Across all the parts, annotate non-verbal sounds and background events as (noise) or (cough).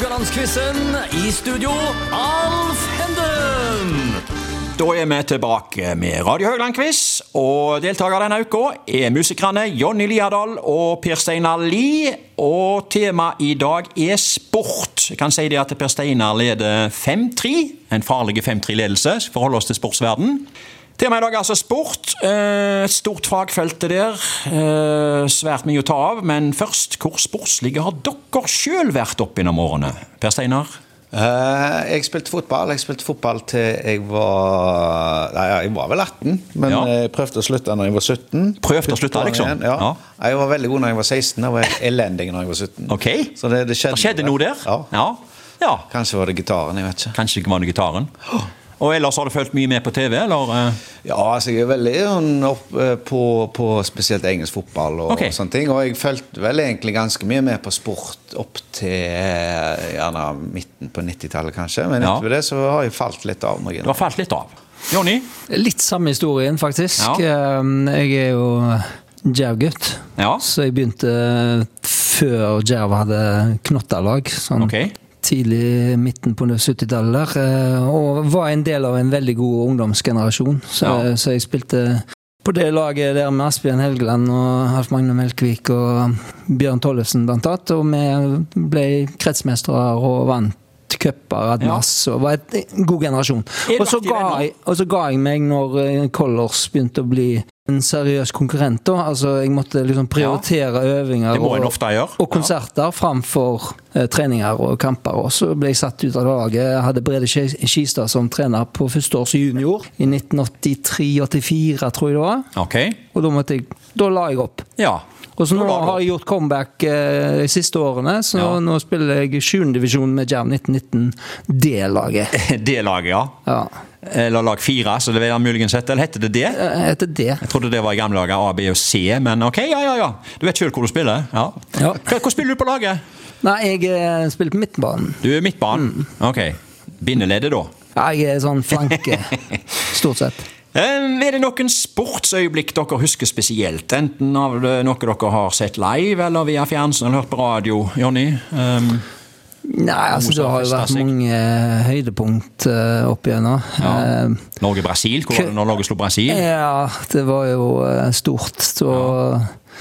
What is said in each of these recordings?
Rogalandsquizen. I studio, Alf Henden. Da er vi tilbake med Radio Haugland-quiz. og deltakere denne uka er musikerne Jonny Liadal og Per Steinar Lie. Og temaet i dag er sport. Jeg kan si det at Per Steinar leder 5-3. En farlig 5-3-ledelse. Skal forholde oss til sportsverden. Temaet i dag er altså sport. Eh, Et stort fagfelt er der. Eh, Svært mye å ta av. Men først, hvor sportslige har dere sjøl vært opp gjennom årene? Per Steinar? Eh, jeg spilte fotball. Jeg spilte fotball til jeg var Nei, jeg var vel 18, men Ja. jeg prøvde å slutte når jeg var 17. Prøvde å slutte, liksom? Ja. Ja. Jeg var veldig god når jeg var 16, og var elendig når jeg var 17. Ok. Så det, det skjedde, Det skjedde noe der? Ja. Kanskje var det gitaren, jeg vet ikke. Kanskje ikke var det gitaren. Og ellers har du fulgt mye med på TV, eller? eh? Ja, altså jeg er veldig sånn opp eh, på, på spesielt engelsk fotball og, Ok. sånne ting. Og jeg fulgte vel egentlig ganske mye med på sport opp til eh, gjerne midten på 90-tallet, kanskje. Men Ja. etter det så har jeg falt litt av. Noen. Du har falt litt av. Jonny? Litt samme historien, faktisk. Ja. Jeg er jo Jerv-gutt. Ja. Så jeg begynte før Jerv hadde Knottalag. Sånn Ok. Tidlig midten på 70-tallet der. eh, Og var en del av en veldig god ungdomsgenerasjon. Så, Ja. så jeg spilte på det laget der med Asbjørn Helgeland og Alf Magne Melkvik og Bjørn Tollefsen blant annet. Og vi ble kretsmestere og vant cuper ad Ja. Og var et- en god generasjon. Er Og så, ga jeg, og så ga jeg meg når eh, Colors begynte å bli en seriøs konkurrent. da. Altså, Jeg måtte liksom prioritere øvinger må en og, og konserter framfor eh, treninger og kamper. Og så ble jeg satt ut av laget. Jeg hadde Brede Ski- Skistad som trener på førsteårs junior i 1983-84, tror jeg det var. Okay. Og da, måtte jeg, da la jeg opp. Ja. Og så nå har jeg gjort comeback eh, de siste årene, så Ja. nå spiller jeg 7. divisjon med Jerv 1919 D-laget. (laughs) D-laget, ja. Ja. Eller lag fire, så det vil han muligens hete. Eller heter det det? Eh, Heter det. Jeg trodde det var i gamle dager A, B og C, men ok, ja, ja, ja. Du vet sjøl hvor du spiller? Ja. Ja. Hvor spiller du på laget? Nei, jeg eh, spiller på midtbanen. Du er midtbanen? Ok. Bindeleddet, da? Ja, jeg er sånn flanke, stort sett. (laughs) Eh, Er det noen sportsøyeblikk dere husker spesielt? Enten av noe dere har sett live, eller via fjernsyn eller hørt på radio, Jonny? Um, Nei, altså det har jo vært mange eh, høydepunkt uh, opp igjennom. ja. Eh, Norge-Brasil? Hvor når Norge slo Brasil? Ja, det var jo stort. Så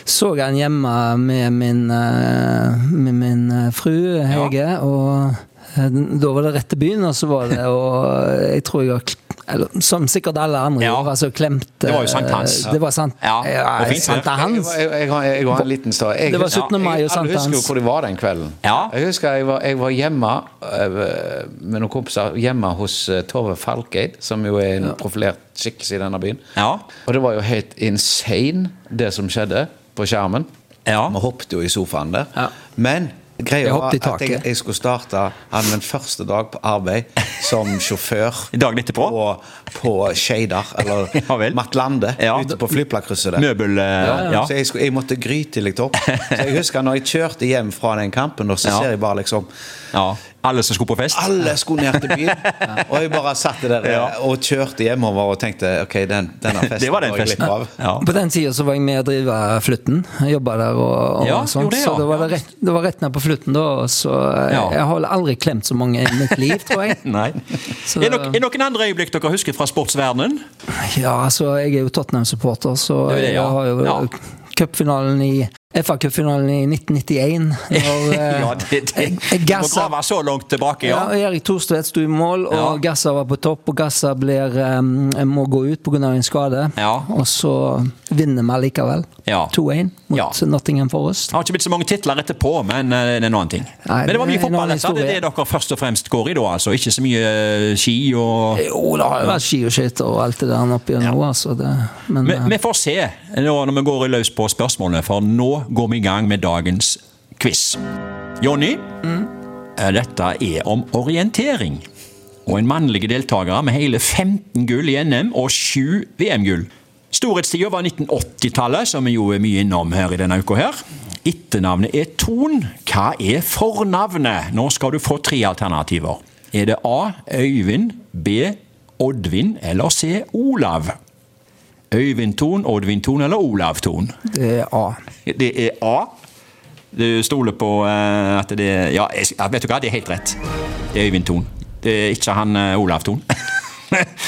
så jeg den hjemme med min, med min fru Hege, og eh, da var det rett til byen, og så var det og Jeg tror jeg har eller, Som sikkert alle andre Ja. gjorde, altså klemt Det var jo sankthans. Det var sant, Ja, ja fint, det. Jeg, jeg, jeg, jeg har en liten story. Jeg, Det var 17. mai og jeg, husker jo hvor de var den kvelden. Ja. Jeg husker jeg var, jeg var hjemme øh, med noen kompiser hjemme hos øh, Tove Falkeid, som jo er en profilert skikkelse i denne byen. Ja. Og det var jo helt insane, det som skjedde på skjermen. Ja. Vi hoppet jo i sofaen der. Ja. Men greia var at jeg, jeg skulle starte hadde min første dag på arbeid som sjåfør (laughs) Dagen etterpå? på, på Skeidar, eller (laughs) Ja. Matlande, Ja. ute på flyplasskrysset der. Møbel... eh, ja. Så jeg, skulle, jeg måtte grytidlig opp. (laughs) Så jeg husker når jeg kjørte hjem fra den kampen, og så ser jeg bare liksom ja. Alle som skulle på fest? Alle skulle ned til byen. (laughs) Og jeg bare satt der Ja. og kjørte hjemover og tenkte ok, den, denne festen (laughs) Det var den jeg festen. av. Ja. På den tida så var jeg med å drive Flutten. Jeg jobba der og, og Ja, sånt. det, ja. Så det var, det, rett, det var rett ned på Flutten da. Så jeg, Ja. jeg har aldri klemt så mange i mitt liv, tror jeg. (laughs) Nei. Så- Er det nok- er noen andre øyeblikk dere husker fra sportsverdenen? Ja, altså, jeg er jo Tottenham-supporter, så Det det, ja. jeg har jo Ja. cupfinalen i FA-cupfinalen i 1991. Når (laughs) eh, Ja, det, det, jeg- jeg må gassa grave så langt tilbake, ja, ja. Erik Thorstvedt sto i mål, og Ja. Gassa var på topp. Og Gassa blir, um, må gå ut pga. en skade. Ja. Og så vinner vi likevel. Ja. 2-1 mot Ja. Nottingham Forest. Det har ikke blitt så mange titler etterpå, men eh, det er en annen ting. Nei, men det var mye fotball. Det er det dere først og fremst går i, da? altså Ikke så mye eh, ski og Jo, det har vært ski og skøyter og alt det der oppi nå, altså. Det, men vi, eh, vi får se nå når vi går løs på spørsmålene, for nå går vi i gang med dagens quiz. Jonny, mm? dette er om orientering. Og en mannlig deltaker med hele 15 gull i NM og 7 VM-gull. Storhetstida var 1980-tallet, som vi jo er mye innom her i denne uka her. Etternavnet er Ton. Hva er fornavnet? Nå skal du få tre alternativer. Er det A. Øyvind, B. Oddvin eller C. Olav? Øyvind Thon, Oddvin Thon eller Olav Thon? det er A. Det er A. Du stoler på eh, at det Ja, ja, vet du hva, det er helt rett. Det er Øyvind Thon. Det er ikke han eh, Olav Thon. (laughs)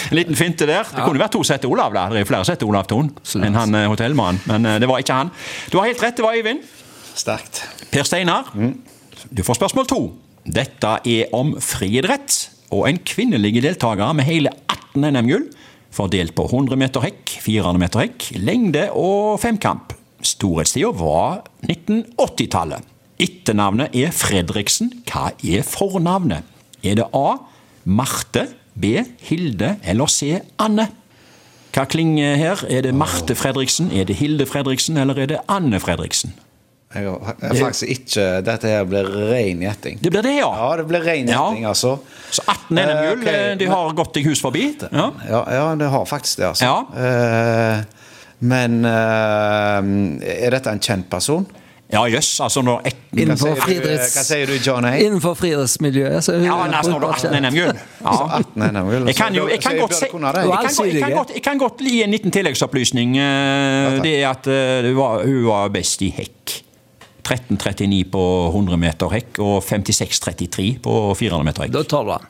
en liten finte der. Det kunne vært to heter Olav. der. Det er flere som heter Olav Thon enn han eh, hotellmannen. Men eh, det var ikke han. Du har helt rett, det var Øyvind. Sterkt. Per Steinar, du får spørsmål to. Dette er om friidrett og en kvinnelig deltaker med hele 18 NM-gull. Fordelt på 100 meter hekk, 400 meter hekk, lengde og femkamp. Storhetstida var 1980-tallet. Etternavnet er Fredriksen. Hva er fornavnet? Er det A. Marte, B. Hilde eller C. Anne? Hva klinger her? Er det Marte Fredriksen, er det Hilde Fredriksen eller er det Anne Fredriksen? Jeg har faktisk ikke Dette her blir ren gjetting. Det blir det, ja. Ja, det blir ren Ja. altså. Så 18 NM-gull, Eh, ok. eh, de har gått deg hus forbi. Ja. Ja, ja, det har faktisk det, altså. Ja. Eh, men er dette en kjent person? Ja, jøss. Altså når et... Hva Innenfor friidretts... hva sier du, John A? Innenfor friidrettsmiljøet. så- Ja, nesten altså når du har 18 NM-gull. Ja. NM-gull. Jeg kan jo jeg kan godt si jeg kan, godt- jeg, kan godt, jeg kan godt gi en liten tilleggsopplysning. eh, Det er at eh, hun var, hun var best i hekk. 13.39 på 100 meter hekk og 56.33 på 400 meter hekk. Da tar du den.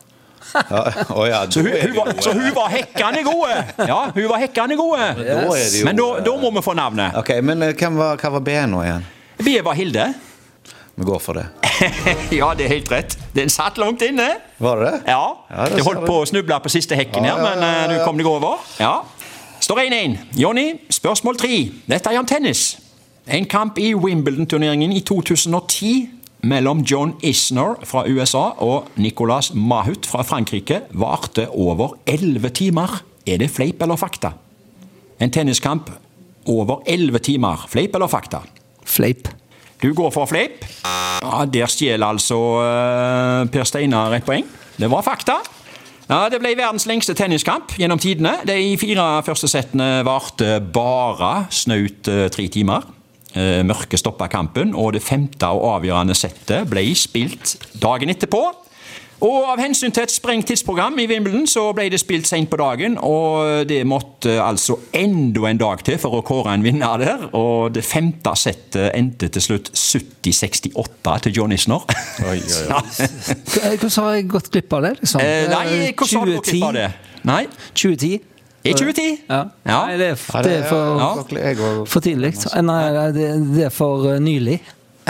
Ja, oh ja, Så hun, hun, var, så hun var hekkende gode! Ja, hun var hekkende gode. det Men da, da må vi få navnet. Ok, men eh, hvem var, hva var B nå igjen? B bare Hilde. Vi går for det. (laughs) Ja, det er helt rett. Den satt langt inne. Var det det? Ja, Ja, det du holdt på å snuble på siste hekken her, Ja, ja, men ja, eh, ja, du kom deg over. Ja. Står 1-1. Jonny, spørsmål tre. Dette er om tennis. En kamp i Wimbledon-turneringen i 2010 mellom John Isner fra USA og Nicolas Mahut fra Frankrike varte over 11 timer. Er det fleip eller fakta? En tenniskamp over 11 timer. Fleip eller fakta? Fleip. Du går for fleip. Ja, Der stjeler altså uh, Per Steinar et poeng. Det var fakta. Ja, Det ble verdens lengste tenniskamp gjennom tidene. De fire første settene varte bare snaut eh, tre timer. Eh, Mørket stoppa kampen, og det femte og avgjørende settet ble spilt dagen etterpå. Og Av hensyn til et sprengt tidsprogram i Wimbledon så ble det spilt sent på dagen. Og det måtte altså enda en dag til for å kåre en vinner der. Og det femte settet endte til slutt 70-68 til John Isner. (laughs) Ja. Hvordan har jeg gått glipp av det? liksom? Eh, Nei, hvordan har du gått glipp av det? Nei, 2010? i 2010? Ja. Ja. Nei, det er, Ja, det er for, Ja. For tidlig. Nei, det, det er for eh, nylig.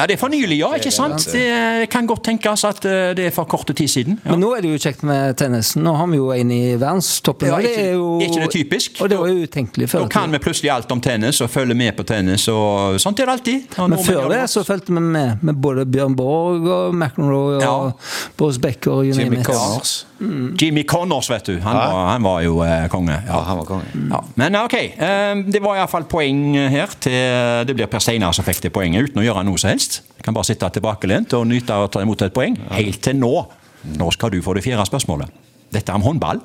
Ja, det er for nylig, ja. ikke sant? Det kan godt tenkes at eh, det er for kort tid siden. Ja. Men nå er det jo kjekt med tennisen. Nå har vi jo en i verdenstoppen. Ja, det ikke- er jo, ikke det typisk? Og det var jo utenkelig før. Da kan vi plutselig alt om tennis og følge med på tennis. og Sånt er det alltid. Og Men før det så fulgte vi med med både Bjørn Borg og McEnroe og Ja. Boris Becker og you Jimmy name Connors. Jimmy Connors, vet du. Han, Ja. var, han var jo eh, konge. Han var konge. Ja. Men ok, eh, det var iallfall poeng her. til Det blir Per Steinar som fikk det poenget, uten å gjøre noe som helst. Kan bare sitte tilbakelent og nyte av å ta imot et poeng. Helt til nå. Nå skal du få det fjerde spørsmålet. Dette er om håndball.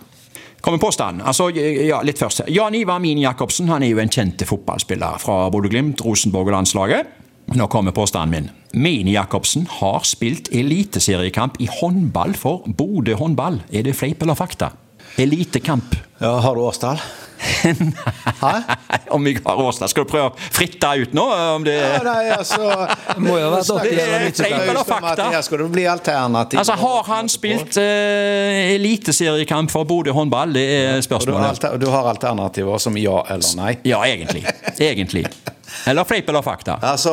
Kommer påstanden. Altså, ja, litt først. Jan Ivar Mini Jacobsen han er jo en kjent fotballspiller fra Bodø-Glimt, Rosenborg og landslaget. Nå kommer påstanden min. Mini Jacobsen har spilt eliteseriekamp i håndball for Bodø håndball. Er det fleip eller fakta? Elitekamp. Ja, har du årstall? (laughs) Hæ? Om jeg har årstall. Skal du prøve å fritte ut nå? Om det Ja, nei, altså Må jo være dere som er fakta? Her skal det bli alternativ. Altså, Har han spilt eh, eliteseriekamp for Bodø håndball? Det er Og du, har spørsmålet. alter, du har alternativer som ja eller nei. (laughs) Ja, egentlig. Egentlig. Eller fleip eller fakta? Altså,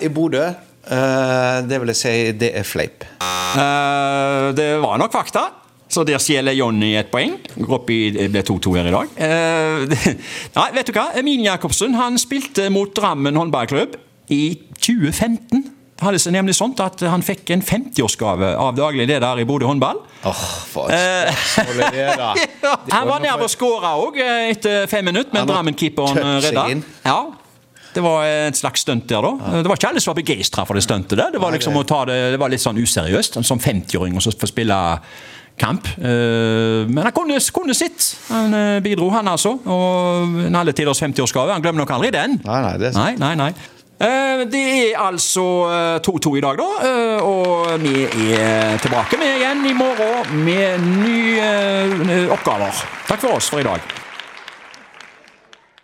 i Bodø eh, Det vil jeg si det er fleip. Eh, det var nok fakta. Så der stjeler Jonny et poeng. Går opp i, det ble 2-2 her i dag. Eh, (laughs) nei, vet du hva? Mini Jacobsen han spilte mot Drammen håndballklubb i 2015. Det hadde seg nemlig sånt at han fikk en 50-årsgave av daglig leder i Bodø håndball. Åh, for et (laughs) Han var nær ved å skåre òg etter fem minutter, men Drammen-keeperen redda. Ja. Det var et slags stunt der, da. Det var ikke alle som var begeistra for det stuntet. der. Det var liksom å ta det, det var litt sånn useriøst. Som 50-åring og så få spille kamp. Eh, Men han kunne, kunne sitt. Han eh, bidro, han altså. Og en alle tiders 50-årsgave. Han glemmer nok aldri den. Nei, nei, det er Nei, nei, nei. Eh, Det er altså eh, 2-2 i dag, da. Og vi er tilbake med igjen i morgen med nye oppgaver. Takk for oss for i dag.